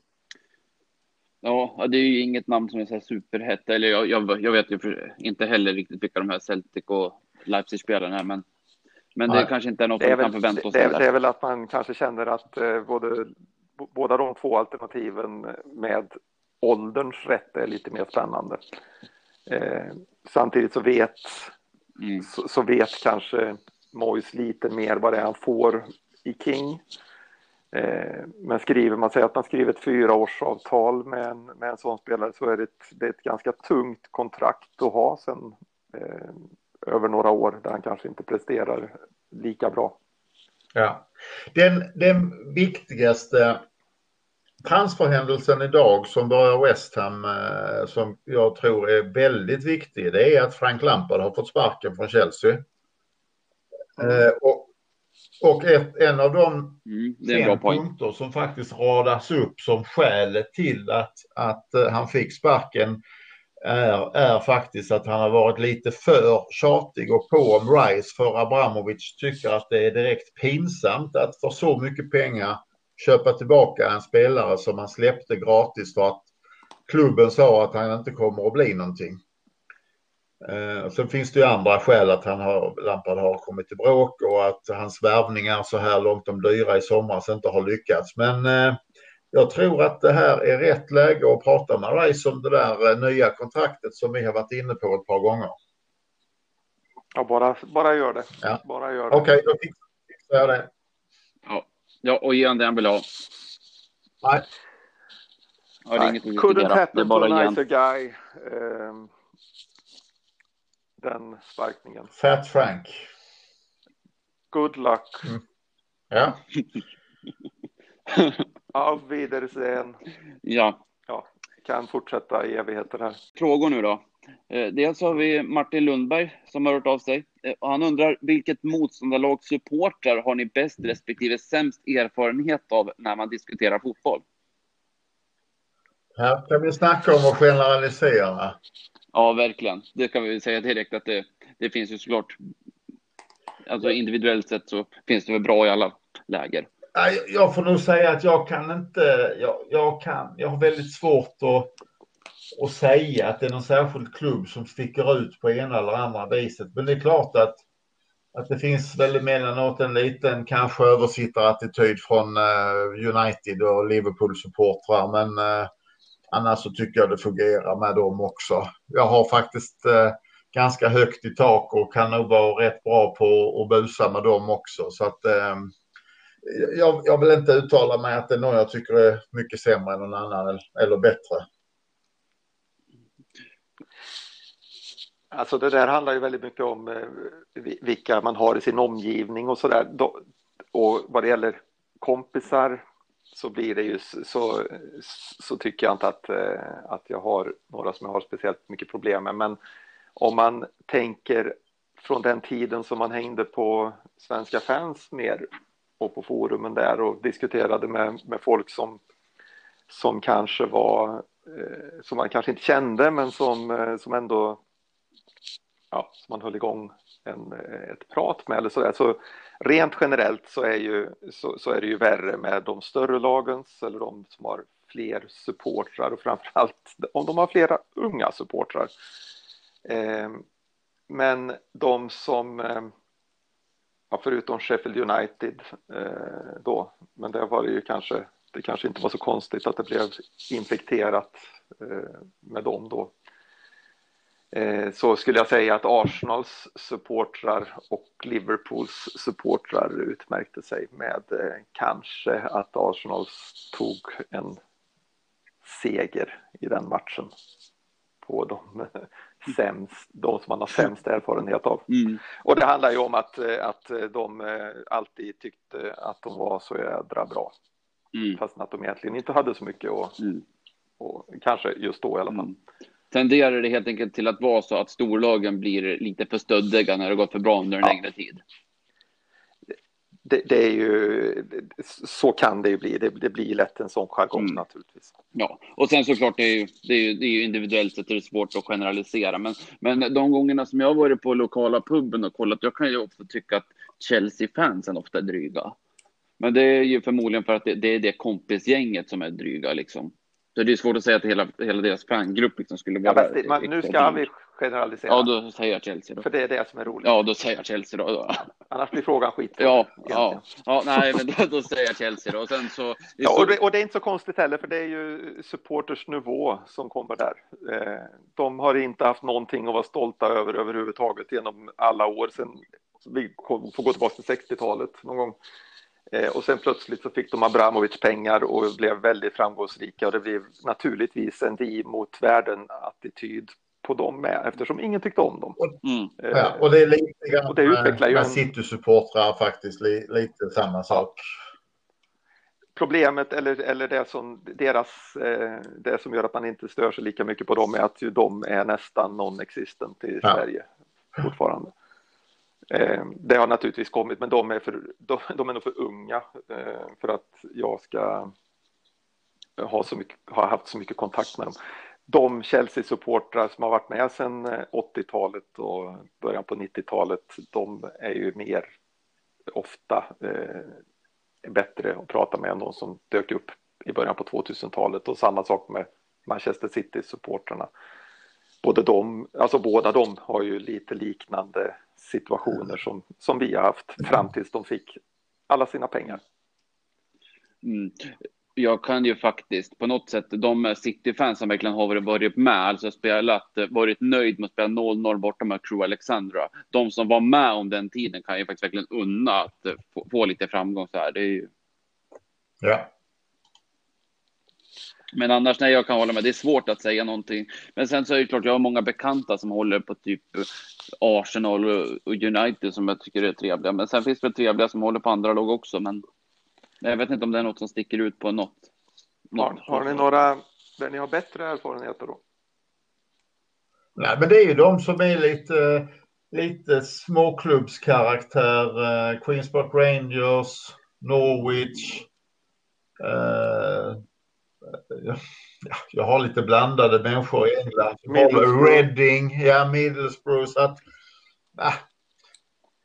Ja, det är ju inget namn som är så här superhett. Eller jag, jag, jag vet ju inte heller riktigt vilka de här Celtic och Leipzig-spelarna är. Men, men det Nej. kanske inte är något Det vi kan förvänta oss det, är, det är väl att man kanske känner att eh, både, båda de två alternativen med ålderns rätt är lite mer spännande. Eh, samtidigt så vet, Mm. så, så vet kanske Moyes lite mer vad det är han får i King. Eh, men skriver man säger att man skriver ett fyraårsavtal med en, med en sån spelare så är det ett, det är ett ganska tungt kontrakt att ha sen eh, över några år där han kanske inte presterar lika bra. Ja. Den, den viktigaste transferhändelsen idag som börjar West Ham eh, som jag tror är väldigt viktig det är att Frank Lampard har fått sparken från Chelsea. Eh, och och ett, en av de Mm, punkter som faktiskt radas upp som skälet till att, att eh, han fick sparken är, är faktiskt att han har varit lite för tjatig och på om Rice för Abramovic tycker att det är direkt pinsamt att för så mycket pengar köpa tillbaka en spelare som han släppte gratis för att klubben sa att han inte kommer att bli någonting. Eh, sen finns det ju andra skäl att han har, Lampard har kommit till bråk och att hans värvningar så här långt de dyra i somras inte har lyckats. Men eh, jag tror att det här är rätt läge att prata med Rice om det där eh, nya kontraktet som vi har varit inne på ett par gånger. Ja, bara, bara gör det. Ja. Bara gör det. Okej, då fixar jag det. Ja. ja, och ge han det han vill ha. Nej. Ja, det är Nej, inget att couldn't diskutera. Det är happen to bara a nicer guy. Ehm, den sparkningen. Fat Frank. Good luck. Ja, <laughs> Auf Wiedersehen. Ja, Ja, kan fortsätta i evigheter här. frågor nu då. Eh, Dels har vi Martin Lundberg som har hört av sig. Eh, Han undrar vilket motståndarlags supportrar har ni bäst respektive sämst erfarenhet av när man diskuterar fotboll? här kan vi snacka om att generalisera. Ja, verkligen. Det kan vi säga direkt att det, det finns ju såklart. Alltså individuellt sett så finns det väl bra i alla läger. Jag får nog säga att jag kan inte, jag, jag kan, jag har väldigt svårt att, att säga att det är någon särskild klubb som sticker ut på ena eller andra viset. Men det är klart att, att det finns väl emellanåt en liten kanske översittarattityd från eh, United och Liverpool-supportrar. Men eh, annars så tycker jag det fungerar med dem också. Jag har faktiskt eh, ganska högt i tak och kan nog vara rätt bra på att busa med dem också. Så att eh, jag, jag vill inte uttala mig att det är någon jag tycker är mycket sämre än någon annan eller, bättre. Alltså det där handlar ju väldigt mycket om eh, vilka man har i sin omgivning och sådär. Då- Och vad det gäller kompisar så blir det ju så, så tycker jag inte att, eh, att jag har några som jag har speciellt mycket problem med. Men om man tänker från den tiden som man hängde på svenska fans mer och på forumen där och diskuterade med, med folk som, som kanske var eh, som man kanske inte kände men som, eh, som ändå ja, som man höll igång en, ett prat med eller sådär. Så rent generellt så är, ju, så, så är det ju värre med de större lagens eller de som har fler supportrar och framförallt <laughs> om de har flera unga supportrar. Eh, men de som, eh, ja, förutom Sheffield United eh, då, men det var det ju kanske, det kanske inte var så konstigt att det blev infekterat eh, med dem då så skulle jag säga att Arsenals supportrar och Liverpools supportrar utmärkte sig med eh, kanske att Arsenals tog en seger i den matchen på de <laughs> sämst, de som man har sämst erfarenhet av. Mm. Och det handlar ju om att, att de alltid tyckte att de var så jädra bra. Mm. Fast att de egentligen inte hade så mycket och, Mm. och kanske just då i alla fall. Mm. Tenderar det helt enkelt till att vara så att storlagen blir lite för stöddiga när det gått för bra under en Ja. längre tid? Det, det är ju, så kan det ju bli. Det, det blir lätt en sån jargong Mm. naturligtvis. Ja, och sen såklart, det är ju, det är ju, det är ju individuellt sett är det svårt att generalisera. Men, men de gångerna som jag har varit på lokala puben och kollat, jag kan ju också tycka att Chelsea-fansen ofta är dryga. Men det är ju förmodligen för att det, det är det kompisgänget som är dryga liksom. Så det är svårt att säga att hela, hela deras fangrupp liksom skulle Ja, vara... men det, man, nu ska vi generalisera. Ja, då säger jag Chelsea då. För det är det som är roligt. Ja, då säger jag Chelsea då. då. Annars blir frågan skit. Ja, ja, ja, nej, men då, då säger jag Chelsea då. Och sen så... Ja, och, det, och det är inte så konstigt heller, för det är ju supporters nivå som kommer där. Eh, de har inte haft någonting att vara stolta över överhuvudtaget genom alla år sedan vi får gå tillbaka till 60-talet någon gång. Eh, och sen plötsligt så fick de Abramovic pengar och blev väldigt framgångsrika och det blev naturligtvis en vi mot världen-attityd på dem med eftersom ingen tyckte om dem. Mm. Eh, Ja, och det är lite grann Och det utvecklar ju med en- City-supportrar faktiskt, li, lite samma sak. problemet eller, eller det som deras eh, det som gör att man inte stör sig lika mycket på dem är att ju de är nästan non-existent i Ja. Sverige fortfarande. Eh, det har naturligtvis kommit, men de är, för, de, de är nog för unga eh, för att jag ska ha, så mycket, ha haft så mycket kontakt med dem. De Chelsea-supportrar som har varit med sedan eh, 80-talet och början på 90-talet, de är ju mer ofta eh, bättre att prata med än de som dök upp i början på 2000-talet och samma sak med Manchester City-supportrarna. Både de, alltså båda de har ju lite liknande situationer som, som vi har haft fram tills de fick alla sina pengar. Mm. Jag kan ju faktiskt på något sätt, de City-fans som verkligen har varit- med, alltså spelat, varit nöjd med att spela 0-0 borta med Crew Alexandra. De som var med om den tiden kan ju faktiskt verkligen unna att få, få lite framgång så här. Det är ju... Ja. Men annars, nej, jag kan hålla med. Det är svårt att säga någonting. Men sen så är det klart, jag har många bekanta som håller på typ Arsenal och United som jag tycker är trevliga. Men sen finns det väl trevliga som håller på andra lag också. Men jag vet inte om det är något som sticker ut på något. Har, har ni några där ni har bättre erfarenheter då? Nej, men det är ju de som är lite, lite småklubbskaraktär. Eh, Queens Park Rangers, Norwich. Eh, jag har lite blandade människor i England. Middlesbrough. Reading, ja, Middlesbrough. Så att, ah,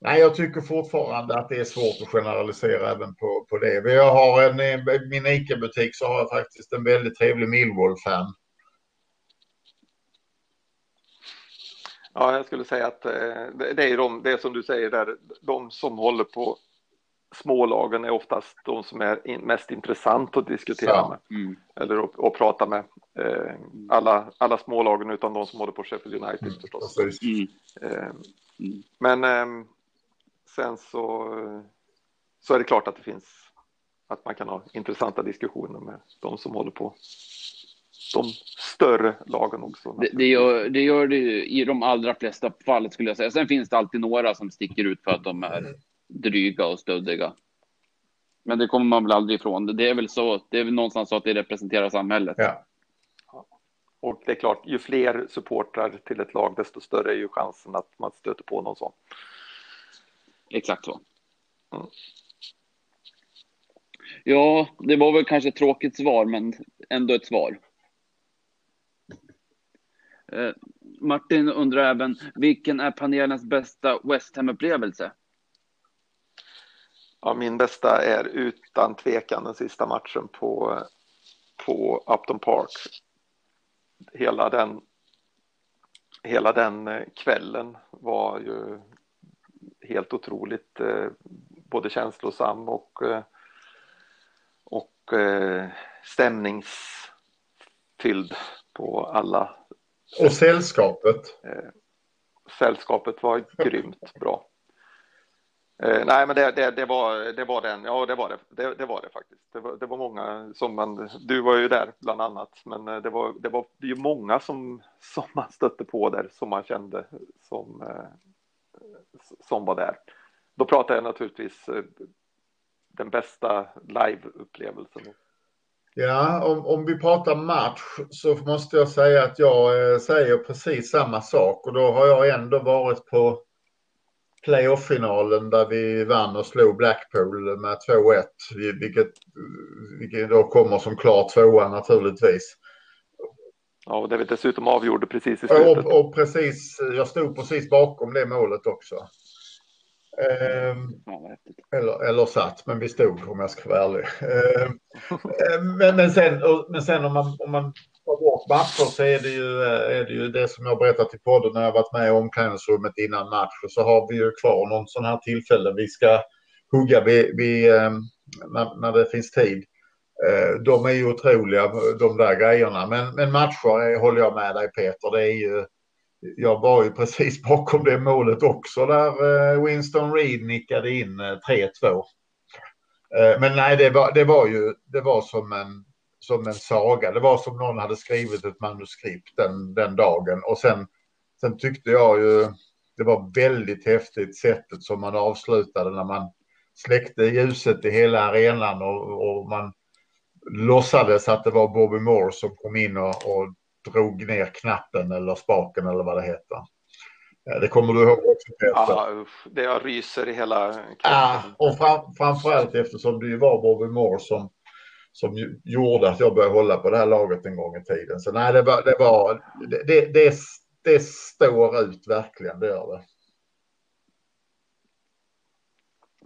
nej, jag tycker fortfarande att det är svårt att generalisera även på, på det. Jag har en, I min ICA-butik så har jag faktiskt en väldigt trevlig Millwall-fan. Ja, jag skulle säga att eh, det är de, det är som du säger där, de som håller på smålagen är oftast de som är in, mest intressant att diskutera Ja. med Mm. eller att, att prata med. Eh, alla, alla smålagen utan de som håller på Sheffield United Mm, förstås. Mm. Eh, Mm. men eh, sen så, så är det klart att det finns att man kan ha intressanta diskussioner med de som håller på de större lagen också. Det, det, gör, det gör det ju i de allra flesta fall skulle jag säga. Sen finns det alltid några som sticker ut för att de är dryga och stöddiga. Men det kommer man väl aldrig ifrån. Det är väl så. Det är väl någonstans så att det representerar samhället. Ja. Och det är klart, ju fler supportrar till ett lag, desto större är ju chansen att man stöter på någon sån. Exakt så. Mm. Ja, det var väl kanske ett tråkigt svar, men ändå ett svar. Eh, Martin undrar även, vilken är panelens bästa West Ham-upplevelse? Ja, min bästa är utan tvekan den sista matchen på, på Upton Park. Hela den, hela den eh, kvällen var ju helt otroligt eh, både känslosam och, eh, och eh, stämningsfylld på alla. Och sällskapet. Sällskapet var grymt bra. Eh, nej, men det, det, det, var, det var den. Ja, det var det. Det, det var det faktiskt. Det var, det var många som man. Du var ju där bland annat, men eh, det var det var ju många som som man stötte på där som man kände som eh, som var där. Då pratar jag naturligtvis eh, den bästa liveupplevelsen. Ja, om, om vi pratar match så måste jag säga att jag eh, säger precis samma sak och då har jag ändå varit på playoff-finalen där vi vann och slog Blackpool med 2-1, vilket, vilket då kommer som klar tvåa naturligtvis. Ja, och det vi dessutom avgjorde precis i slutet. Och, och precis, jag stod precis bakom det målet också. Ehm, eller, eller satt, men vi stod om jag ska vara ärlig. Ehm, <laughs> men, men, sen, men sen om man, om man tar bort matcher så är det, ju, eh, är det ju det som jag berättat i podden när jag varit med i omklädningsrummet innan match. Och så har vi ju kvar någon sån här tillfälle vi ska hugga vid, vid ehm, när, när det finns tid. Eh, de är ju otroliga de där grejerna. Men, men matcher håller jag med dig Peter. Det är ju jag var ju precis <laughs> bakom det målet också där eh, Winston Reed nickade in 3-2. Men nej, det var, det var ju det var som en, som en saga. Det var som någon hade skrivit ett manuskript den, den dagen. Och sen, sen tyckte jag ju det var väldigt häftigt sättet som man avslutade när man släckte ljuset i hela arenan och, och man låtsades att det var Bobby Moore som kom in och, och drog ner knappen eller spaken eller vad det heter. Det kommer du ihåg också Peter? Ja, det jag ryser i hela kroppen. Ja, och fram, framförallt eftersom det ju var Bobby Moore som, som gjorde att jag började hålla på det här laget en gång i tiden. Så nej, det var, det, var, det, det, det står ut verkligen, det gör det.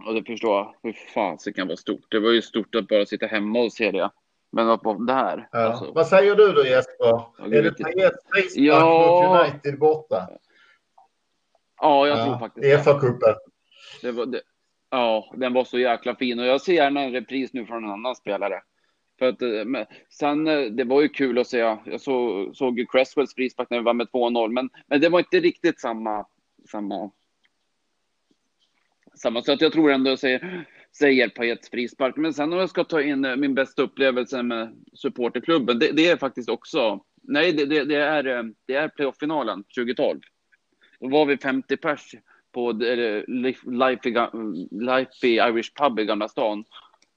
Ja, det förstår jag. Hur fan det kan vara stort. Det var ju stort att bara sitta hemma och se det. Men vad på där. Ja. Alltså. Vad säger du då Jesper? Ja, är det P1 frispark ja. mot United borta? Ja, jag ja. tror faktiskt det. FA-cupen. Det var, det, ja, den var så jäkla fin och jag ser gärna en repris nu från en annan spelare. För att, men, sen, det var ju kul att se. Jag så, såg ju Cresswells frispark när vi var med 2-0, men, men det var inte riktigt samma, samma, samma. Så att jag tror ändå jag säger säger Pajets frispark. Men sen om jag ska ta in min bästa upplevelse med supporterklubben, det, det är faktiskt också, nej det, det, det är, det är playoff-finalen 2012. Då var vi 50 pers på Life i Irish Pub i Gamla stan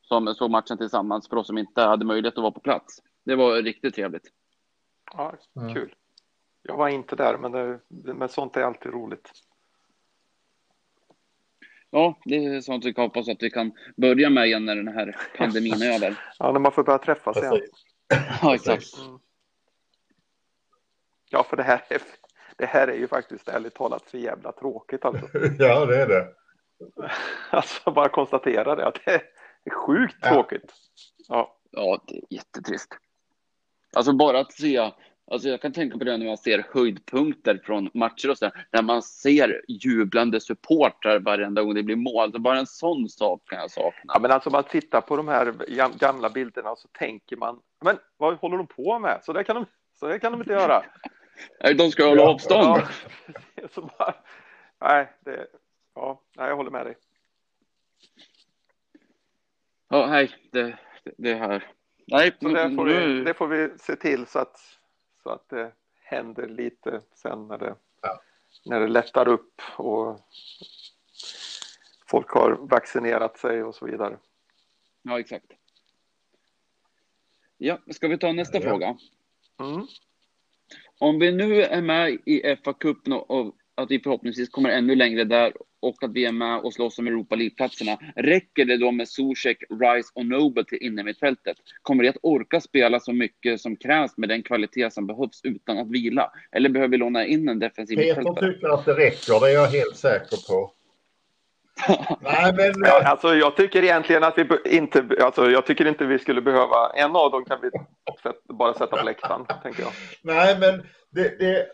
som såg matchen tillsammans för oss som inte hade möjlighet att vara på plats. Det var riktigt trevligt. Ja, kul. Jag var inte där, men, det, men sånt är alltid roligt ja, det är sånt vi hoppas att vi kan börja med igen när den här pandemin är över. <laughs> Ja, när man får börja träffas igen. Ja, exakt. Mm. Ja, för det här, är, det här är ju faktiskt ärligt talat så jävla tråkigt alltså. <laughs> Ja, det är det. <laughs> Alltså bara konstatera det, att det är sjukt ja. tråkigt. Ja. ja, det är jättetrist. Alltså bara att se Alltså jag kan tänka på det när man ser höjdpunkter från matcher och så där, när man ser jublande supportrar varenda gång det blir mål. Så bara en sån sak kan jag sakna. Ja, men alltså man tittar på de här gamla bilderna och så tänker man, men vad håller de på med? Så det kan de, så det kan de inte göra. <laughs> Nej, de ska hålla avstånd. Ja, <laughs> så bara, nej, det, ja, nej, jag håller med dig. Ja, nej, det, det här. Nej, så det, får vi, det får vi se till så att så att det händer lite sen när det, ja. när det lättar upp och folk har vaccinerat sig och så vidare. Ja, exakt. Ja, ska vi ta nästa ja. fråga? Mm. Om vi nu är med i FA-cupen och att vi förhoppningsvis kommer ännu längre där och att vi är med och slåss om Europa League-platserna. Räcker det då med Zuzek, Rice och Noble till innermittfältet? Kommer det att orka spela så mycket som krävs med den kvalitet som behövs utan att vila? Eller behöver vi låna in en defensiv mittfältare? Peter tycker att det räcker, det är jag helt säker på. <laughs> Nej, men... ja, alltså, jag tycker egentligen att vi inte, alltså, jag tycker inte vi skulle behöva, en av dem kan vi bara sätta på läktaren, tänker jag. Nej, men det, det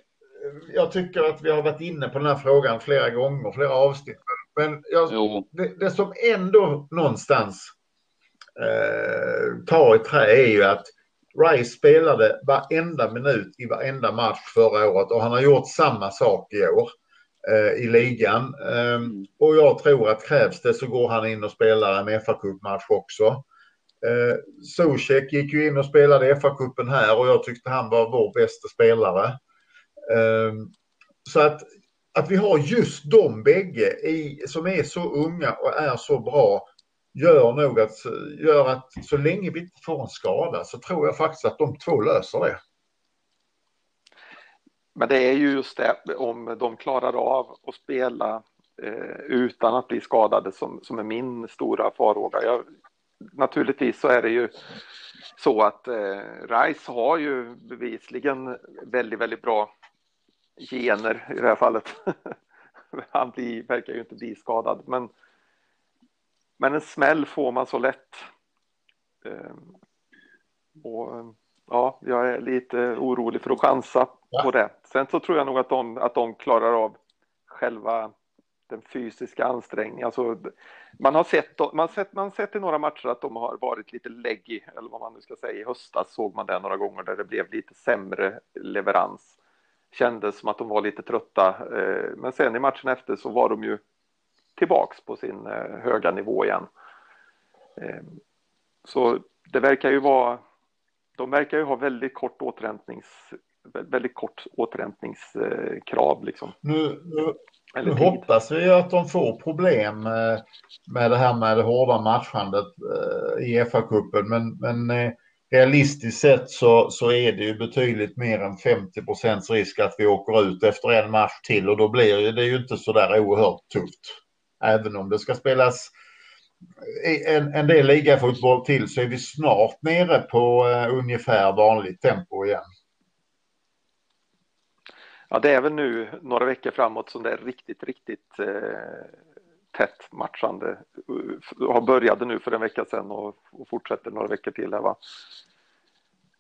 jag tycker att vi har varit inne på den här frågan flera gånger, flera avsnitt. Men jag, det, det, som ändå någonstans eh, tar i trä är ju att Rice spelade varenda minut i varenda match förra året och han har gjort samma sak i år. i ligan. Mm. Och jag tror att krävs det så går han in och spelar en FA-cupmatch också. Eh, Zuzek gick ju in och spelade FA-cupen här och jag tyckte han var vår bästa spelare. Ehm, så att, att vi har just de bägge i, som är så unga och är så bra gör nog att, gör att så länge vi inte får en skada så tror jag faktiskt att de två löser det. Men det är ju just det, om de klarar av att spela eh, utan att bli skadade som, som är min stora farhåga. Jag, naturligtvis så är det ju så att eh, Rice har ju bevisligen väldigt, väldigt bra gener i det här fallet. <laughs> Han blir, verkar ju inte bli skadad, men, men en smäll får man så lätt. Eh, och ja, jag är lite orolig för att chansa ja. på det. Sen så tror jag nog att de, att de klarar av själva den fysiska ansträngningen. Alltså, man har sett, man sett, man sett i några matcher att de har varit lite läggy, eller vad man nu ska säga. I höstas såg man det några gånger där det blev lite sämre leverans. Kändes som att de var lite trötta, eh, men sen i matchen efter så var de ju tillbaks på sin eh, höga nivå igen. Eh, så det verkar ju vara, de verkar ju ha väldigt kort återhämtnings väldigt kort återhämtningskrav. Liksom. Nu, nu, nu hoppas vi att de får problem med det här med det hårda matchandet i FA-cupen. Men, men realistiskt sett så, så är det ju betydligt mer än 50 procents risk att vi åker ut efter en match till och då blir det ju inte så där oerhört tufft. Även om det ska spelas en, en del ligafotboll till så är vi snart nere på eh, ungefär vanligt tempo igen. Ja, det är väl nu några veckor framåt som det är riktigt, riktigt eh, tätt matchande. Har började nu för en vecka sedan och, och fortsätter några veckor till här va.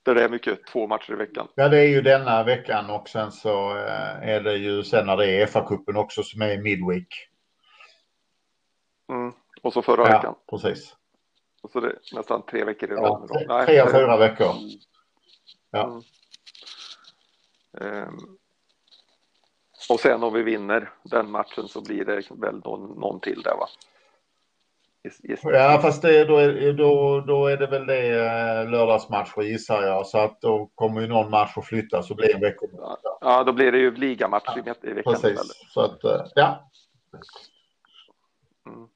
Där det är mycket två matcher i veckan. Ja, det är ju denna veckan och sen så eh, är det ju sen när det är FA-cupen också som är midweek. Mm. Och så förra ja, veckan. precis. Och så det är nästan tre veckor i rad. Ja, tre, tre, fyra veckor. Ja. Mm. Um, och sen om vi vinner den matchen så blir det väl någon, någon till där va? Ja, fast det, då, är, då, då är det väl det eh, lördagsmatcher gissar jag. Så att då kommer ju någon match att flyttas och blir en vecka. Ja, då blir det ju ligamatch ja, i veckan precis. Så att, eh, ja. Mm.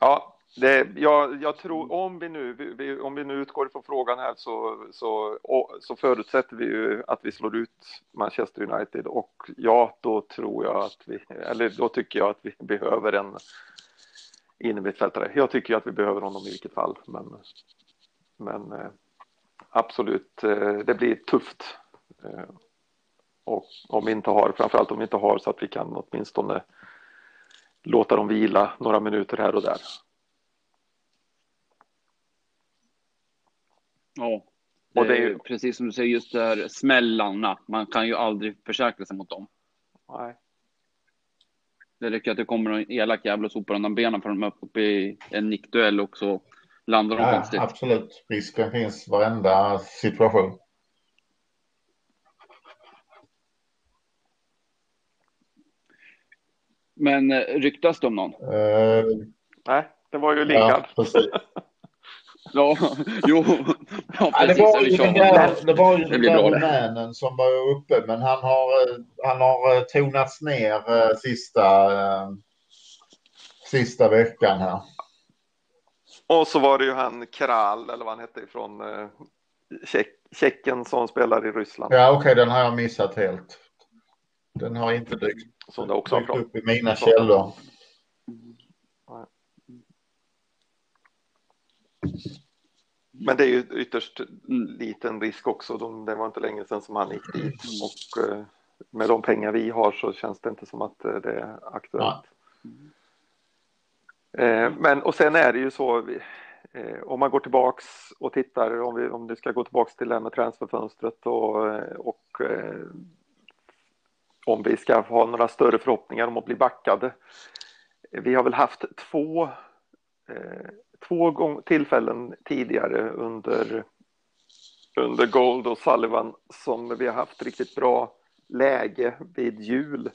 Ja, det, jag, jag, tror om vi nu, vi, om vi nu utgår från frågan här så, så, så förutsätter vi ju att vi slår ut Manchester United och ja, då tror jag att vi, eller då tycker jag att vi behöver en innermittfältare. Jag tycker att vi behöver honom i vilket fall, men, men eh, absolut, eh, det blir tufft. Eh, och om vi inte har, framförallt om vi inte har så att vi kan åtminstone låta dem vila några minuter här och där. Ja, det, och det är ju precis som du säger, just det här smällarna. Man kan ju aldrig försäkra sig mot dem. Nej. Det räcker att det kommer en elak jävla och sopar undan benen för de är uppe i en nickduell och så landar de ja, konstigt. Absolut, risken finns varenda situation. Men eh, ryktas det om någon? Uh, Nej, det var ju Lingard. Ja, <laughs> Ja, jo. Ja, ja, det, var ju den där, det var ju den där männen som var uppe, men han har, han har eh, tonats ner eh, sista, eh, sista veckan här. Och så var det ju han Kral, eller vad han hette, från Tjeckien som spelar i Ryssland. Ja, okej, okay, den har jag missat helt. Den har inte dykt, som det också dykt upp i mina källor. Men det är ju ytterst liten risk också. De, det var inte länge sedan som han gick dit och eh, med de pengar vi har så känns det inte som att eh, det är aktuellt. Eh, men och sen är det ju så om man går tillbaks och tittar om vi om det ska gå tillbaks till det här med transferfönstret och, och om vi ska ha några större förhoppningar om att bli backade. Vi har väl haft två två gång, tillfällen tidigare under, under Gold och Sullivan som vi har haft riktigt bra läge vid jul.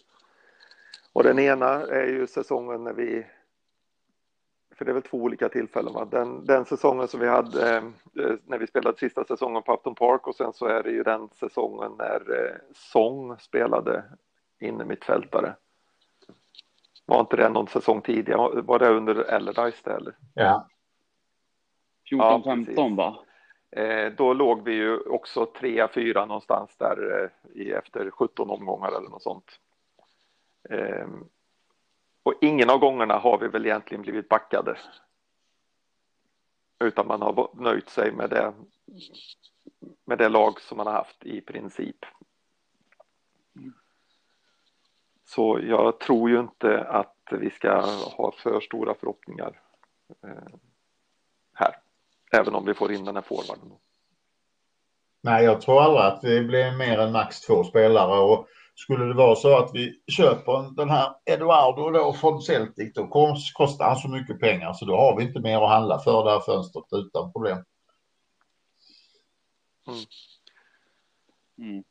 Och den ena är ju säsongen när vi för det är väl två olika tillfällen. Va? Den, den säsongen som vi hade eh, när vi spelade sista säsongen på Upton Park och sen så är det ju den säsongen när eh, Song spelade inne mittfältare. Var inte det någon säsong tidigare? Var det under Allardyce det eller? Ja. 14-15 ja, va? Eh, då låg vi ju också 3-4 någonstans där eh, efter 17 omgångar eller något sånt. Eh, och ingen av gångerna har vi väl egentligen blivit backade. Utan man har nöjt sig med det, med det lag som man har haft i princip. Så jag tror ju inte att vi ska ha för stora förhoppningar eh. Även om vi får in den här forwarden. Nej, jag tror aldrig att det blir mer än max två spelare och skulle det vara så att vi köper den här Eduardo då från Celtic då kostar han så mycket pengar så då har vi inte mer att handla för det här fönstret utan problem. Mm. Mm.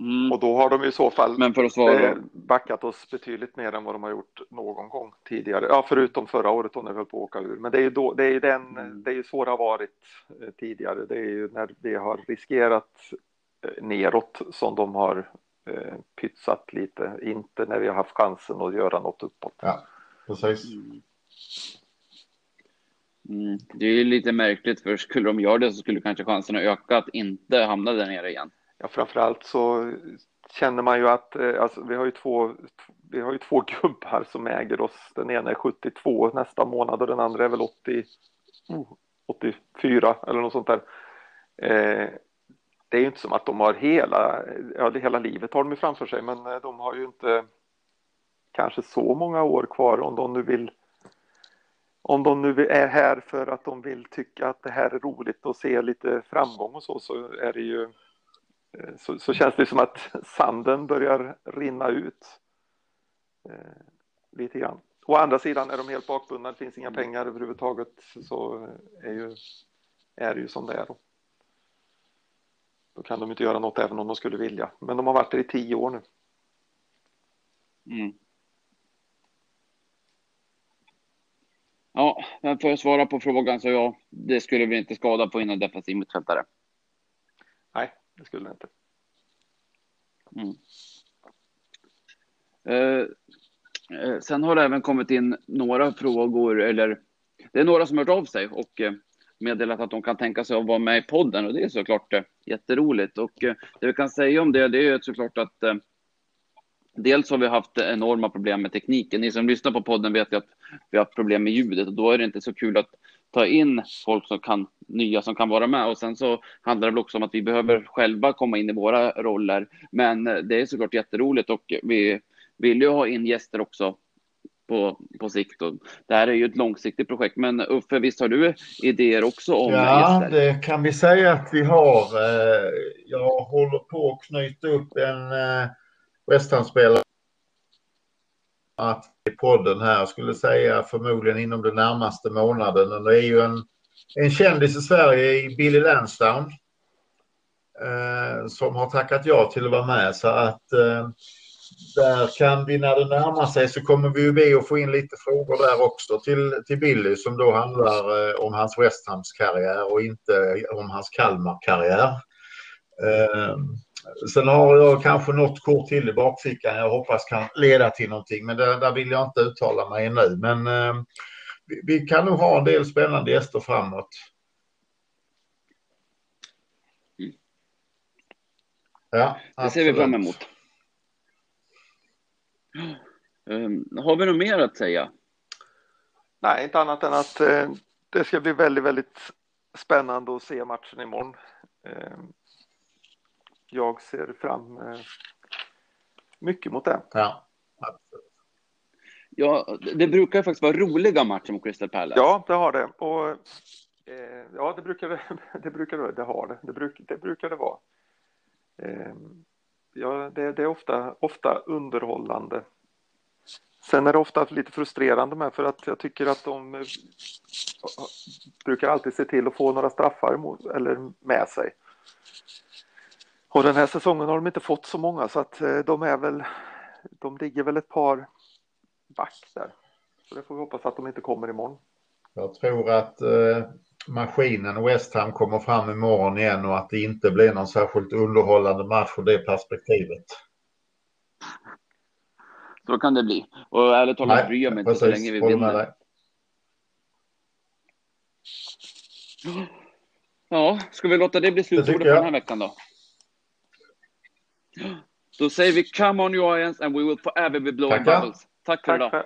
Mm. Och då har de i så fall Men för att svara... Eh, backat oss betydligt mer än vad de har gjort någon gång tidigare. Ja, förutom förra året då när vi höll på att åka ur. Men det är ju, då, det är ju den, mm. det är ju så det har varit eh, tidigare. Det är ju när vi har riskerat eh, neråt som de har eh, pytsat lite. Inte när vi har haft chansen att göra något uppåt. Ja, precis. Mm. Mm. Det är ju lite märkligt för skulle de göra det så skulle kanske chansen öka att inte hamna där nere igen. Ja, framförallt så känner man ju att eh, alltså, vi har ju två vi har ju två <laughs> gubbar som äger oss. Den ena är 72 nästa månad och den andra är väl 80, 84 eller något sånt där. Eh, det är ju inte som att de har hela, ja det hela livet har de ju framför sig men eh, de har ju inte kanske så många år kvar om de nu vill om de nu är här för att de vill tycka att det här är roligt och se lite framgång och så så är det ju så, så, känns det som att <laughs> sanden börjar rinna ut eh, lite grann. Å andra sidan är de helt bakbundna, det finns inga pengar överhuvudtaget så är, ju, är det ju som det är. Då. då kan de inte göra något även om de skulle vilja. Men de har varit där i tio år nu. Mm. Ja, men för att svara på frågan så ja, det skulle vi inte skada på innan defensiv mittfältare. Det skulle det inte. Mm. Eh, eh, sen har det även kommit in några frågor, eller det är några som hört av sig och eh, meddelat att de kan tänka sig att vara med i podden och det är såklart eh, jätteroligt. Och eh, det vi kan säga om det, det är såklart att eh, dels har vi haft enorma problem med tekniken. Ni som lyssnar på podden vet att vi har haft problem med ljudet och då är det inte så kul att ta in folk som kan, nya som kan vara med. Och sen så handlar det väl också om att vi behöver själva komma in i våra roller. Men det är såklart jätteroligt och vi vill ju ha in gäster också på, på sikt. Och det här är ju ett långsiktigt projekt. Men Uffe, visst har du idéer också om ja, gäster? Ja, det kan vi säga att vi har. Eh, jag håller på att knyta upp en eh, West Ham-spelare att i podden här skulle säga förmodligen inom den närmaste månaden. Det är ju en, en kändis i Sverige i Billy Lansdown eh, som har tackat ja till att vara med. Så att eh, där kan vi när det närmar sig så kommer vi ju be att få in lite frågor där också till, till Billy som då handlar eh, om hans Westhams karriär och inte om hans Kalmar karriär. Eh, Sen har jag kanske något kort till i bakfickan jag hoppas kan leda till någonting. Men där, där vill jag inte uttala mig ännu. Men eh, vi, vi, kan nog ha en del spännande gäster framåt. Ja, det ser vi fram emot. Um, har vi något mer att säga? Nej, inte annat än att eh, det ska bli väldigt, väldigt spännande att se matchen imorgon. Eh, jag ser fram eh, mycket mot det. Ja, Ja, det brukar faktiskt vara roliga matcher mot Crystal Palace. Ja, det har det. Och, eh, ja, det brukar det, <laughs> det, brukar det, det har det. Det, bruk, det brukar det vara. Eh, ja, det, det, är ofta, ofta underhållande. Sen är det ofta lite frustrerande med för att jag tycker att de eh, brukar alltid se till att få några straffar mot, eller med sig. Och den här säsongen har de inte fått så många så att eh, de är väl de ligger väl ett par back där. Så det får vi hoppas att de inte kommer imorgon. Jag tror att eh, maskinen West Ham kommer fram imorgon igen och att det inte blir någon särskilt underhållande match ur det perspektivet. Så kan det bli. Och ärligt talat bryr jag mig inte så länge vi vinner. Ja, ska vi låta det bli slutordet på den här veckan då? Då säger vi come on Giants and we will forever be blowing bubbles. Tack för idag.